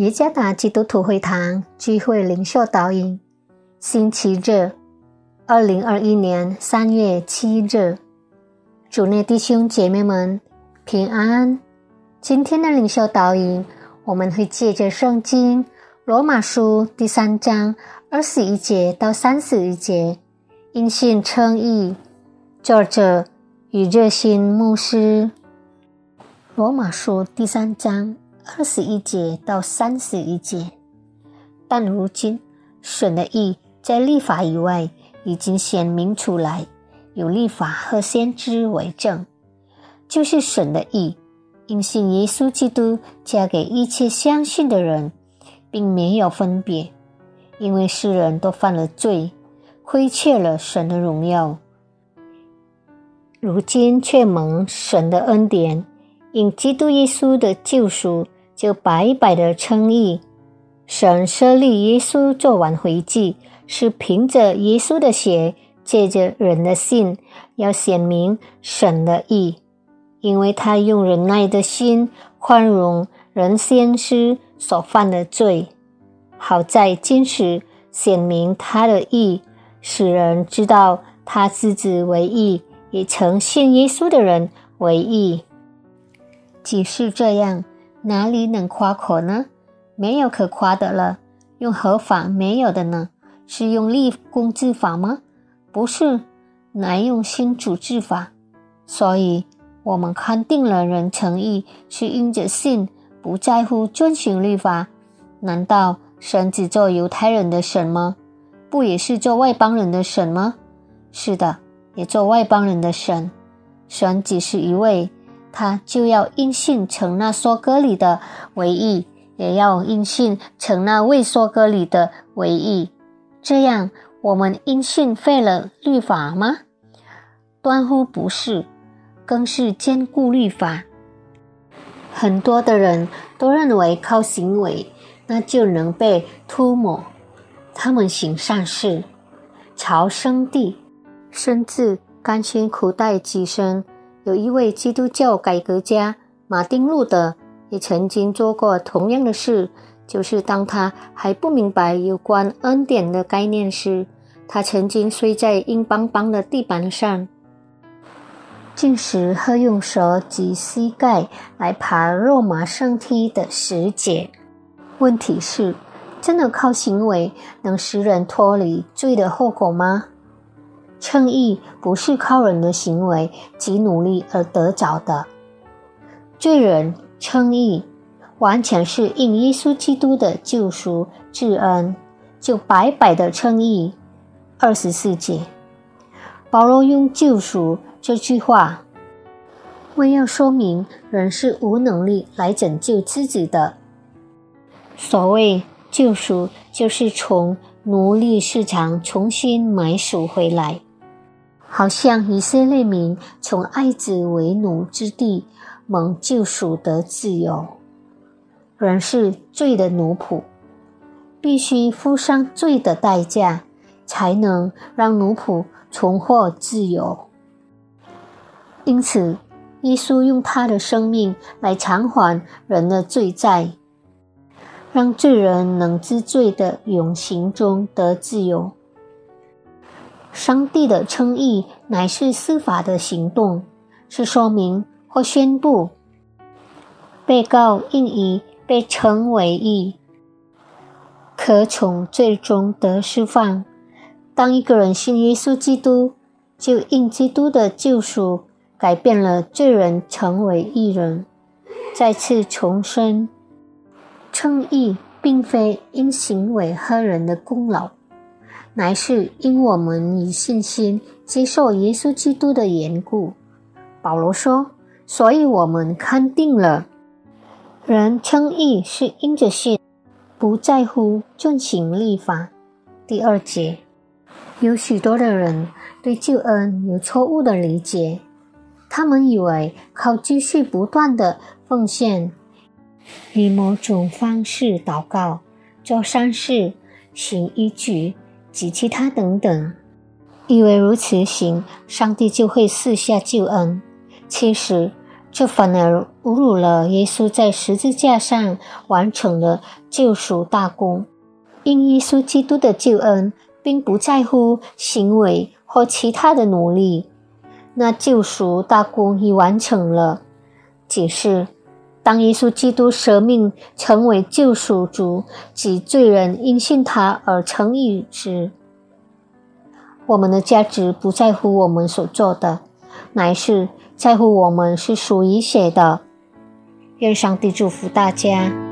耶加达基督徒会堂聚会领袖导引，星期日，二零二一年三月七日，主内弟兄姐妹们平安。今天的领袖导引，我们会借着圣经罗马书第三章二十一节到三十一节，因信称义，作者与热心牧师。罗马书第三章。二十一节到三十一节，但如今神的意在立法以外已经显明出来，有立法和先知为证，就是神的意，因信耶稣基督嫁给一切相信的人，并没有分别，因为世人都犯了罪，亏欠了神的荣耀，如今却蒙神的恩典，因基督耶稣的救赎。就白白的称义，神设立耶稣做挽回祭，是凭着耶稣的血，借着人的信，要显明神的义，因为他用忍耐的心宽容人先知所犯的罪，好在今时显明他的义，使人知道他自己为义，也曾信耶稣的人为义。即是这样。哪里能夸口呢？没有可夸的了。用何法没有的呢？是用立功治法吗？不是，乃用心主治法。所以，我们看定了人诚意是因着信，不在乎遵循律法。难道神只做犹太人的神吗？不也是做外邦人的神吗？是的，也做外邦人的神。神只是一位。他就要因信成那说歌里的为义，也要因信成那未说歌里的为义。这样，我们因信废了律法吗？断乎不是，更是坚固律法。很多的人都认为靠行为，那就能被涂抹。他们行善事，朝生地，甚至甘心苦待己身。有一位基督教改革家马丁路德也曾经做过同样的事，就是当他还不明白有关恩典的概念时，他曾经睡在硬邦邦的地板上，进食和用手及膝盖来爬肉麻圣梯的石阶。问题是，真的靠行为能使人脱离罪的后果吗？称义不是靠人的行为及努力而得着的，罪人称义完全是应耶稣基督的救赎至恩，就白白的称义。二十四节，保罗用救赎这句话，为要说明人是无能力来拯救自己的。所谓救赎，就是从奴隶市场重新买赎回来。好像以色列民从爱子为奴之地蒙救赎得自由，人是罪的奴仆，必须付上罪的代价，才能让奴仆重获自由。因此，耶稣用他的生命来偿还人的罪债，让罪人能知罪的永刑中得自由。上帝的称义乃是司法的行动，是说明或宣布被告应以被称为义，可从罪中得释放。当一个人信耶稣基督，就因基督的救赎改变了罪人成为义人，再次重生。称义并非因行为和人的功劳。乃是因我们以信心接受耶稣基督的缘故。保罗说：“所以我们看定了，人称义是因着信，不在乎遵行立法。”第二节，有许多的人对救恩有错误的理解，他们以为靠继续不断的奉献，以某种方式祷告、做善事、行义举。及其他等等，以为如此行，上帝就会赐下救恩。其实，这反而侮辱了耶稣在十字架上完成了救赎大功。因耶稣基督的救恩，并不在乎行为或其他的努力，那救赎大功已完成了。解释：当耶稣基督舍命成为救赎主及罪人因信他而成义时，我们的价值不在乎我们所做的，乃是在乎我们是属于谁的。愿上帝祝福大家。